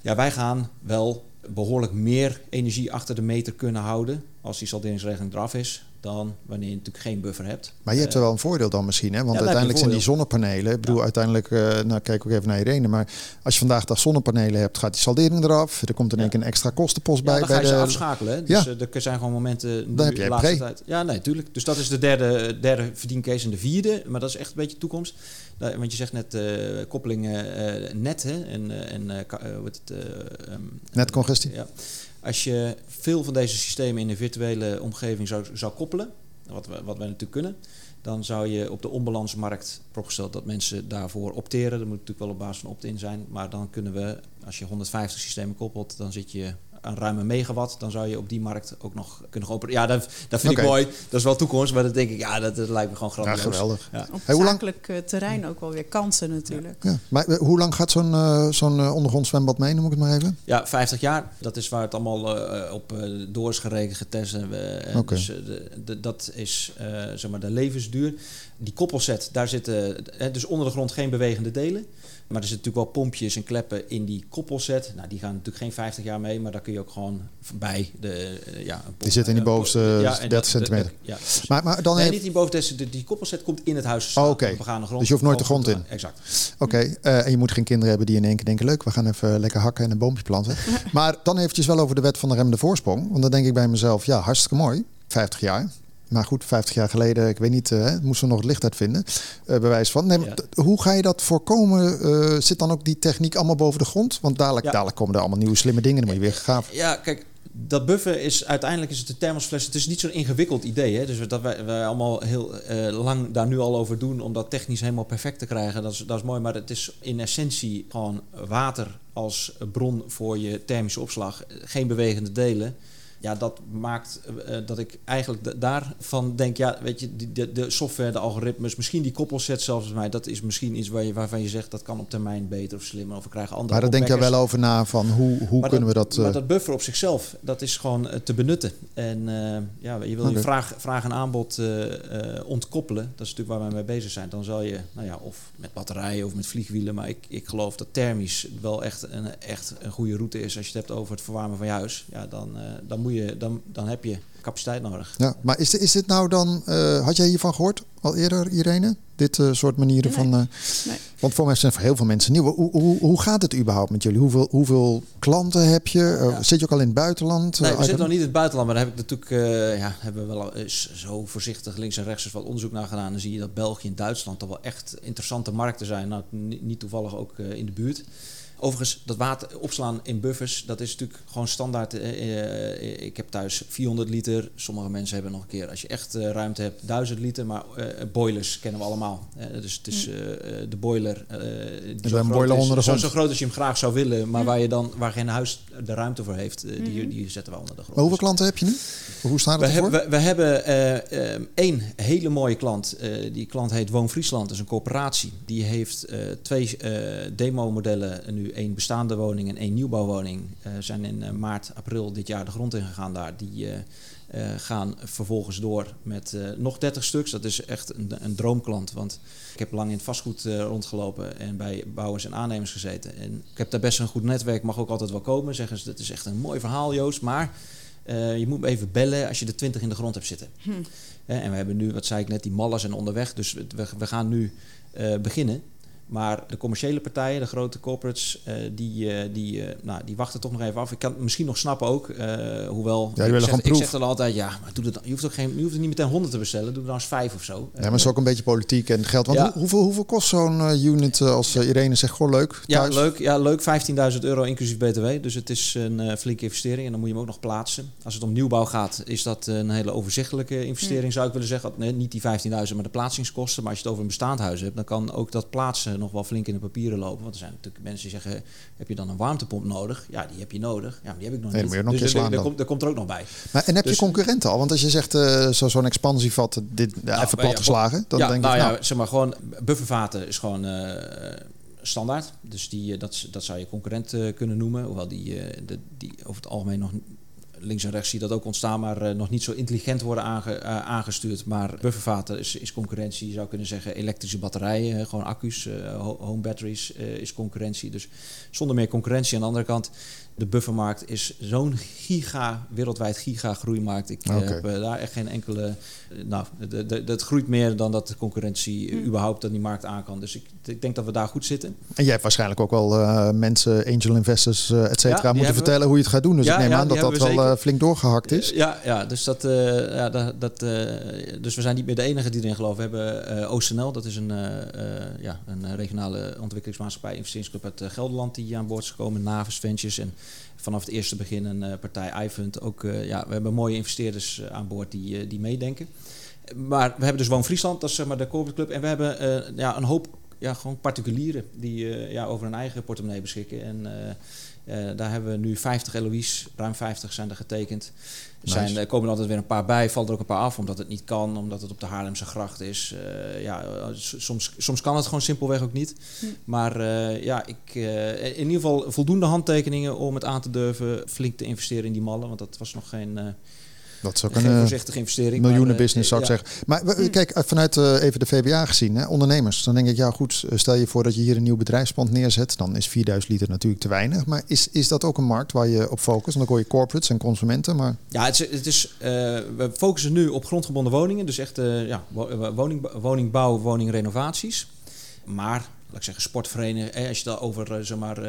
Ja, wij gaan wel behoorlijk meer energie achter de meter kunnen houden als die salderingsregeling eraf is dan wanneer je natuurlijk geen buffer hebt. Maar je hebt er wel een voordeel dan misschien, hè? Want ja, uiteindelijk zijn die zonnepanelen. Ik bedoel, ja. uiteindelijk, uh, nou kijk ook even naar Irene. Maar als je vandaag dag zonnepanelen hebt, gaat die saldering eraf. Er komt in één keer een extra kostenpost bij. Dan bij ga je de... ze afschakelen. Hè? Dus uh, er zijn gewoon momenten. Dan heb je laatste tijd. Ja, nee, tuurlijk. Dus dat is de derde, derde verdiencase en de vierde. Maar dat is echt een beetje toekomst. Want je zegt net uh, koppeling net hè? en, en wat het, um, netcongestie. Ja. Als je veel van deze systemen in een virtuele omgeving zou, zou koppelen, wat, we, wat wij natuurlijk kunnen, dan zou je op de onbalansmarkt voorgesteld dat mensen daarvoor opteren. Dat moet natuurlijk wel op basis van opt-in zijn. Maar dan kunnen we, als je 150 systemen koppelt, dan zit je een ruime megawatt, dan zou je op die markt ook nog kunnen openen. Ja, dat, dat vind okay. ik mooi. Dat is wel toekomst, maar dat denk ik, ja, dat, dat lijkt me gewoon grandioos. Ja, geweldig. Ja. Op hey, zakelijk lang... terrein ook wel weer kansen natuurlijk. Ja. Maar uh, hoe lang gaat zo'n uh, zo'n uh, ondergrond zwembad mee, noem ik het maar even? Ja, 50 jaar. Dat is waar het allemaal op door is gerekend, getest. En we, okay. Dus de, de, dat is zeg maar de levensduur. Die koppelset, daar zitten eh, dus onder de grond geen bewegende delen. Maar er zitten natuurlijk wel pompjes en kleppen in die koppelset. Nou, die gaan natuurlijk geen 50 jaar mee, maar daar kun je ook gewoon bij de eh, ja, een pomp- Die zitten in die eh, bovenste ja, en 30 dat- centimeter. Ja. Maar, maar dan nee, heeft- niet die boven die, die koppelset komt in het huis. Oh, oké. op de begane grond. Dus je hoeft nooit de grond in? Exact. Oké, eh, en je moet geen kinderen hebben die in één keer denken... leuk, we gaan even lekker hakken en een boompje planten. <laughs> maar dan eventjes wel over de wet van de remmende voorsprong. Want dan denk ik bij mezelf, ja, hartstikke mooi. 50 jaar. Maar goed, 50 jaar geleden, ik weet niet, eh, moesten we nog het licht uitvinden. eh bewijs van. Nee, Ja. Hoe ga je dat voorkomen? Eh, zit dan ook die techniek allemaal boven de grond? Want dadelijk, Ja. dadelijk komen er allemaal nieuwe slimme dingen. Dan moet je weer gaaf. Ja, kijk, dat buffen is uiteindelijk is het de thermosfles. Het is niet zo'n ingewikkeld idee. Hè? Dus dat wij, wij allemaal heel lang daar nu al over doen om dat technisch helemaal perfect te krijgen. Dat is, dat is mooi. Maar het is in essentie gewoon water als bron voor je thermische opslag. Geen bewegende delen. Ja, dat maakt eh, dat ik eigenlijk da- daarvan denk, ja, weet je, die- de, de software, de algoritmes, misschien die koppelset zelfs mij, dat is misschien iets waar je, waarvan je zegt dat kan op termijn beter of slimmer of we krijgen andere Maar daar denk je wel over na van hoe, hoe Maar kunnen we dat... Maar eh, dat buffer op zichzelf, dat is gewoon eh, te benutten. En eh, ja, je wil je vraag, vraag en aanbod eh, eh, ontkoppelen. Dat is natuurlijk waar wij mee bezig zijn. Dan zal je, nou ja, of met batterijen of met vliegwielen. Maar ik, ik geloof dat thermisch wel echt een, echt een goede route is. Als je het hebt over het verwarmen van je huis. Ja, dan, eh, dan, moet je, dan, dan heb je capaciteit nodig. Ja, maar is, dit- is dit nou dan... eh, had jij hiervan gehoord al eerder, Irene? Dit eh, soort manieren Nee. van... eh, Nee. Want voor mij zijn voor heel veel mensen nieuw. Hoe, hoe, hoe gaat het überhaupt met jullie? Hoeveel, hoeveel klanten heb je? Ja. Zit je ook al in het buitenland? Nee, we zitten nog niet in het buitenland, maar daar heb ik natuurlijk, eh, ja, hebben we wel eens zo voorzichtig links en rechts wat onderzoek naar gedaan. Dan zie je dat België en Duitsland toch wel echt interessante markten zijn. Nou, niet, niet toevallig ook eh, in de buurt. Overigens, dat water opslaan in buffers, dat is natuurlijk gewoon standaard. eh, eh, ik heb thuis 400 liter. Sommige mensen hebben nog een keer, als je echt eh, ruimte hebt, 1000 liter. Maar eh, boilers kennen we allemaal. Eh, dus het is eh, eh, de boiler. eh, die zo boiler is, onder de zo, grond. zo groot als je hem graag zou willen, maar waar je dan waar geen huis de ruimte voor heeft, eh, die, die zetten we onder de grond. Maar hoeveel klanten heb je nu? Hoe staat we, het ervoor? hebben, we, we hebben eh, eh, één hele mooie klant. Eh, die klant heet Woon Friesland. Dat is een coöperatie. Die heeft eh, twee eh, demo-modellen. Nu één bestaande woning en één nieuwbouwwoning. Eh zijn in eh, maart, april dit jaar de grond ingegaan daar. Die eh, gaan vervolgens door met nog 30 stuks. Dat is echt een, een droomklant. Want ik heb lang in het vastgoed rondgelopen en bij bouwers en aannemers gezeten. En ik heb daar best een goed netwerk. Mag ook altijd wel komen. Zeggen ze, dat is echt een mooi verhaal Joost. Maar je moet me even bellen als je de 20 in de grond hebt zitten. Hè, en we hebben nu, wat zei ik net, die mallen zijn onderweg. Dus we, we- gaan nu beginnen. Maar de commerciële partijen, de grote corporates, eh, die, eh, die, eh, nou, die wachten toch nog even af. Ik kan het misschien nog snappen ook. eh, hoewel, willen ik, zeg, gewoon ik zeg dan altijd, ja, maar doe het, dan- je, hoeft ook geen, je hoeft er niet meteen 100 te bestellen. Doe er dan eens 5 of zo. Ja, maar het is ook een beetje politiek en geld. Want Ja. hoe- hoeveel, hoeveel kost zo'n unit als Irene zegt, goh leuk, Ja, leuk. Ja, leuk. 15.000 euro inclusief BTW. Dus het is een eh, flinke investering en dan moet je hem ook nog plaatsen. Als het om nieuwbouw gaat, is dat een hele overzichtelijke investering, zou ik willen zeggen. Nee, niet die 15.000, maar de plaatsingskosten. Maar als je het over een bestaand huis hebt, dan kan ook dat plaatsen nog wel flink in de papieren lopen. Want er zijn natuurlijk mensen die zeggen, heb je dan een warmtepomp nodig? Ja, die heb je nodig. Ja, maar die heb ik nog Nee, niet. moet je nog dus dan. komt, er komt er ook nog bij. Maar, en heb je Dus- concurrenten al? Want als je zegt eh, zo, zo'n expansievat, dit ja, Nou, even ja, plat geslagen, dan ja, denk nou ik, ja, nou, zeg maar gewoon, buffervaten is gewoon eh, standaard. Dus die, eh, dat, dat zou je concurrent eh, kunnen noemen. Hoewel die, eh, de, die over het algemeen nog links en rechts zie je dat ook ontstaan, maar eh, nog niet zo intelligent worden aange, eh, aangestuurd. Maar buffervaten is, is concurrentie. Je zou kunnen zeggen elektrische batterijen, gewoon accu's, eh, ho- home batteries is concurrentie. Dus zonder meer concurrentie. Aan de andere kant, de buffermarkt is zo'n giga, wereldwijd giga groeimarkt. Ik heb daar echt geen enkele... nou, dat groeit meer dan dat de concurrentie Hm. eh, überhaupt aan die markt aan kan. Dus ik, ik denk dat we daar goed zitten. En jij hebt waarschijnlijk ook wel eh, mensen, angel investors, eh et cetera, moeten we. vertellen hoe je het gaat doen. Dus Ja, ik neem ja, aan dat dat wel we eh, zeker. flink doorgehakt is. Ja, ja, dus, dat, eh, ja, dat, dat, eh, dus we zijn niet meer de enige die erin geloven. We hebben eh OCNL, dat is een, eh, eh, ja, een regionale ontwikkelingsmaatschappij, investeringsclub uit Gelderland, die aan boord is gekomen. Navis Ventures en vanaf het eerste begin een eh, partij iFund. Ook, eh, ja, we hebben mooie investeerders eh, aan boord die, die meedenken. Maar we hebben dus Woon Friesland, dat is zeg maar de corporate club. En we hebben ja, een hoop ja, gewoon particulieren die ja, over hun eigen portemonnee beschikken. En eh, eh, daar hebben we nu 50 LOI's, ruim 50 zijn er getekend. Er zijn, Nice. er komen er altijd weer een paar bij, valt er ook een paar af omdat het niet kan, omdat het op de Haarlemse gracht is. Eh, ja, eh, soms, soms kan het gewoon simpelweg ook niet. Maar eh, ja, ik, eh, in ieder geval voldoende handtekeningen om het aan te durven flink te investeren in die mallen. Want dat was nog geen. Dat Geen een eh, voorzichtige investering. miljoenen eh, business, zou ik ja. zeggen. Maar we- kijk, eh, vanuit even de VWA gezien, hè, ondernemers. Dan denk ik, ja goed, stel je voor dat je hier een nieuw bedrijfspand neerzet. Dan is 4000 liter natuurlijk te weinig. Maar is, is dat ook een markt waar je op focust? Want dan hoor je corporates en consumenten. Maar Ja, het is, het is, we focussen nu op grondgebonden woningen. Dus echt ja, wo- woning, woningbouw, woningrenovaties. Maar, laat ik zeggen, sportverenigingen. Als je het over zeg maar,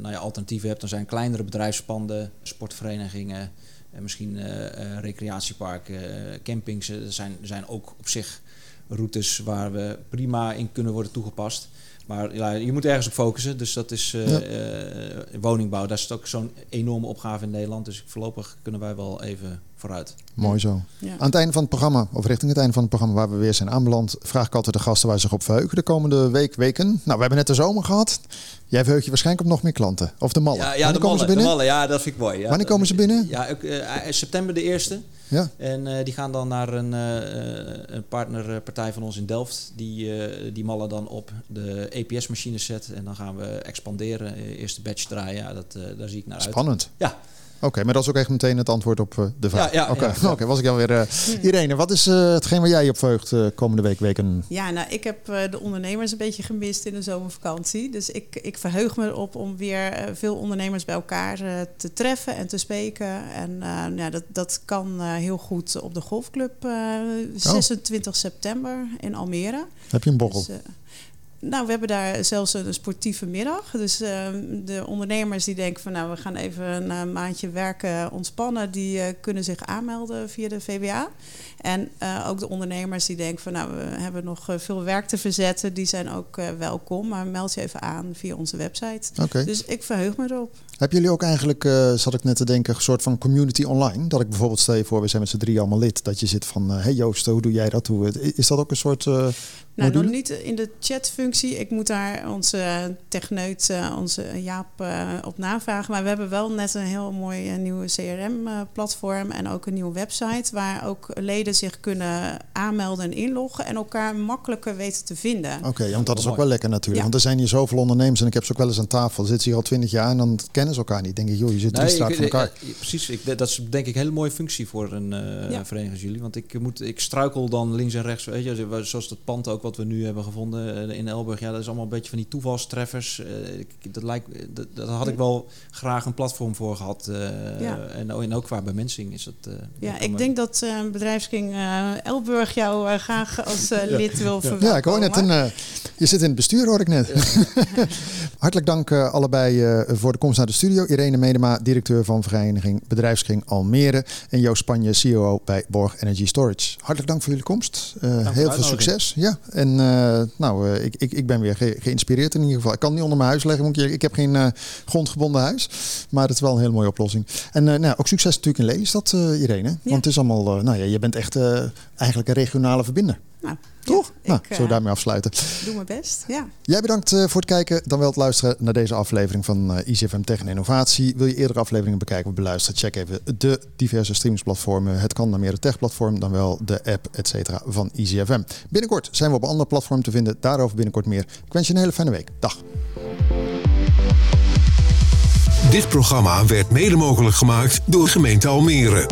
nou ja, alternatieven hebt, dan zijn kleinere bedrijfspanden, sportverenigingen, en misschien eh, eh, recreatieparken, eh, campings. Er zijn, zijn ook op zich routes waar we prima in kunnen worden toegepast. Maar ja, je moet ergens op focussen. Dus dat is eh, Ja. eh, woningbouw. Daar is ook zo'n enorme opgave in Nederland. Dus voorlopig kunnen wij wel even vooruit. mooi zo. Ja. Aan het einde van het programma, of richting het einde van het programma waar we weer zijn aanbeland, vraag ik altijd de gasten waar ze zich op verheugen de komende week, weken. Nou, we hebben net de zomer gehad. Jij verheugt je waarschijnlijk op nog meer klanten. Of de mallen. Ja, ja de komen ze mallen, de mallen, ja, dat vind ik mooi. Ja, Wanneer komen ze binnen? Ja, ook, eh, september de eerste. Ja. En eh, die gaan dan naar een, eh, een partnerpartij van ons in Delft. Die, eh, die mallen dan op de EPS-machines zet. En dan gaan we expanderen. Eerste batch draaien. Ja, dat, daar zie ik naar uit. Spannend. Ja. Oké, maar dat is ook echt meteen het antwoord op eh, de vraag. Ja, ja, Oké, ja, ja. <laughs> Oké, was ik alweer. eh Irene, wat is eh, hetgeen waar jij op verheugt eh, komende week, weken? Ja, nou, ik heb eh, de ondernemers een beetje gemist in de zomervakantie. Dus ik, ik verheug me erop om weer eh, veel ondernemers bij elkaar eh, te treffen en te spreken. En eh, ja, dat, dat kan eh, heel goed op de golfclub eh, 26 september in Almere. Heb je een borrel? Dus, nou, we hebben daar zelfs een sportieve middag. Dus eh, de ondernemers die denken van nou, we gaan even een eh, maandje werken, ontspannen, die eh, kunnen zich aanmelden via de VWA. En eh, ook de ondernemers die denken van nou, we hebben nog veel werk te verzetten, die zijn ook welkom. Maar meld je even aan via onze website. Dus ik verheug me erop. Hebben jullie ook eigenlijk, zat ik net te denken, een soort van community online? Dat ik bijvoorbeeld stel je voor, we zijn met z'n drie allemaal lid. Dat je zit van, hé hey Joost, hoe doe jij dat? Hoe, is dat ook een soort Nou, nog niet in de chatfunctie. Ik moet daar onze techneut, eh, onze Jaap, eh, op navragen. Maar we hebben wel net een heel mooi eh, nieuwe CRM-platform en ook een nieuwe website waar ook leden zich kunnen aanmelden en inloggen en elkaar makkelijker weten te vinden. Oké, want dat is ook wel lekker natuurlijk. Ja. Want er zijn hier zoveel ondernemers en ik heb ze ook wel eens aan tafel. Zitten ze hier al twintig jaar en dan kennen ze elkaar niet. Denk ik, joh, je zit drie Nee, straat van elkaar. precies, ik, dat is denk ik een hele mooie functie voor een eh Ja. vereniging als jullie. Want ik, moet, ik struikel dan links en rechts. Weet je, zoals dat pand ook wat we nu hebben gevonden eh, in Elburg. Ja, dat is allemaal een beetje van die toevalstreffers. Eh, dat, lijkt, dat, dat had ik wel graag een platform voor gehad. eh, Ja. en, en ook qua bemensing is dat... eh, Ja, ik denk dat eh bedrijfsking eh, Elburg jou eh, graag als eh, lid wil verwelkomen. Ja, ik hoor net een. eh, je zit in het bestuur, hoor ik net. <laughs> Hartelijk dank eh, allebei eh, voor de komst naar de studio. Irene Medema, directeur van Vereniging Bedrijfskring Almere. En Joost Spanje, CEO bij Borg Energy Storage. Hartelijk dank voor jullie komst. Eh, heel veel succes. Ja, en eh, nou, eh, ik, ik, ik ben weer ge- geïnspireerd in ieder geval. Ik kan niet onder mijn huis leggen, moet ik, heb geen eh, grondgebonden huis. Maar het is wel een hele mooie oplossing. En nou, ook succes natuurlijk in Lelystad, Irene. Want het is allemaal, nou ja, je bent echt eigenlijk een regionale verbinder. Nou, Toch? ja, nou, ik, zullen we eh, daarmee afsluiten. doe mijn best. Ja. Jij bedankt eh, voor het kijken, dan wel het luisteren naar deze aflevering van eh ICFM Tech en Innovatie. Wil je eerdere afleveringen bekijken of beluisteren? Check even de diverse streamingsplatformen. Het kan naar meer de tech-platform dan wel de app, et cetera, van ICFM. Binnenkort zijn we op een ander platform te vinden. Daarover binnenkort meer. Ik wens je een hele fijne week. Dag. Dit programma werd mede mogelijk gemaakt door gemeente Almere.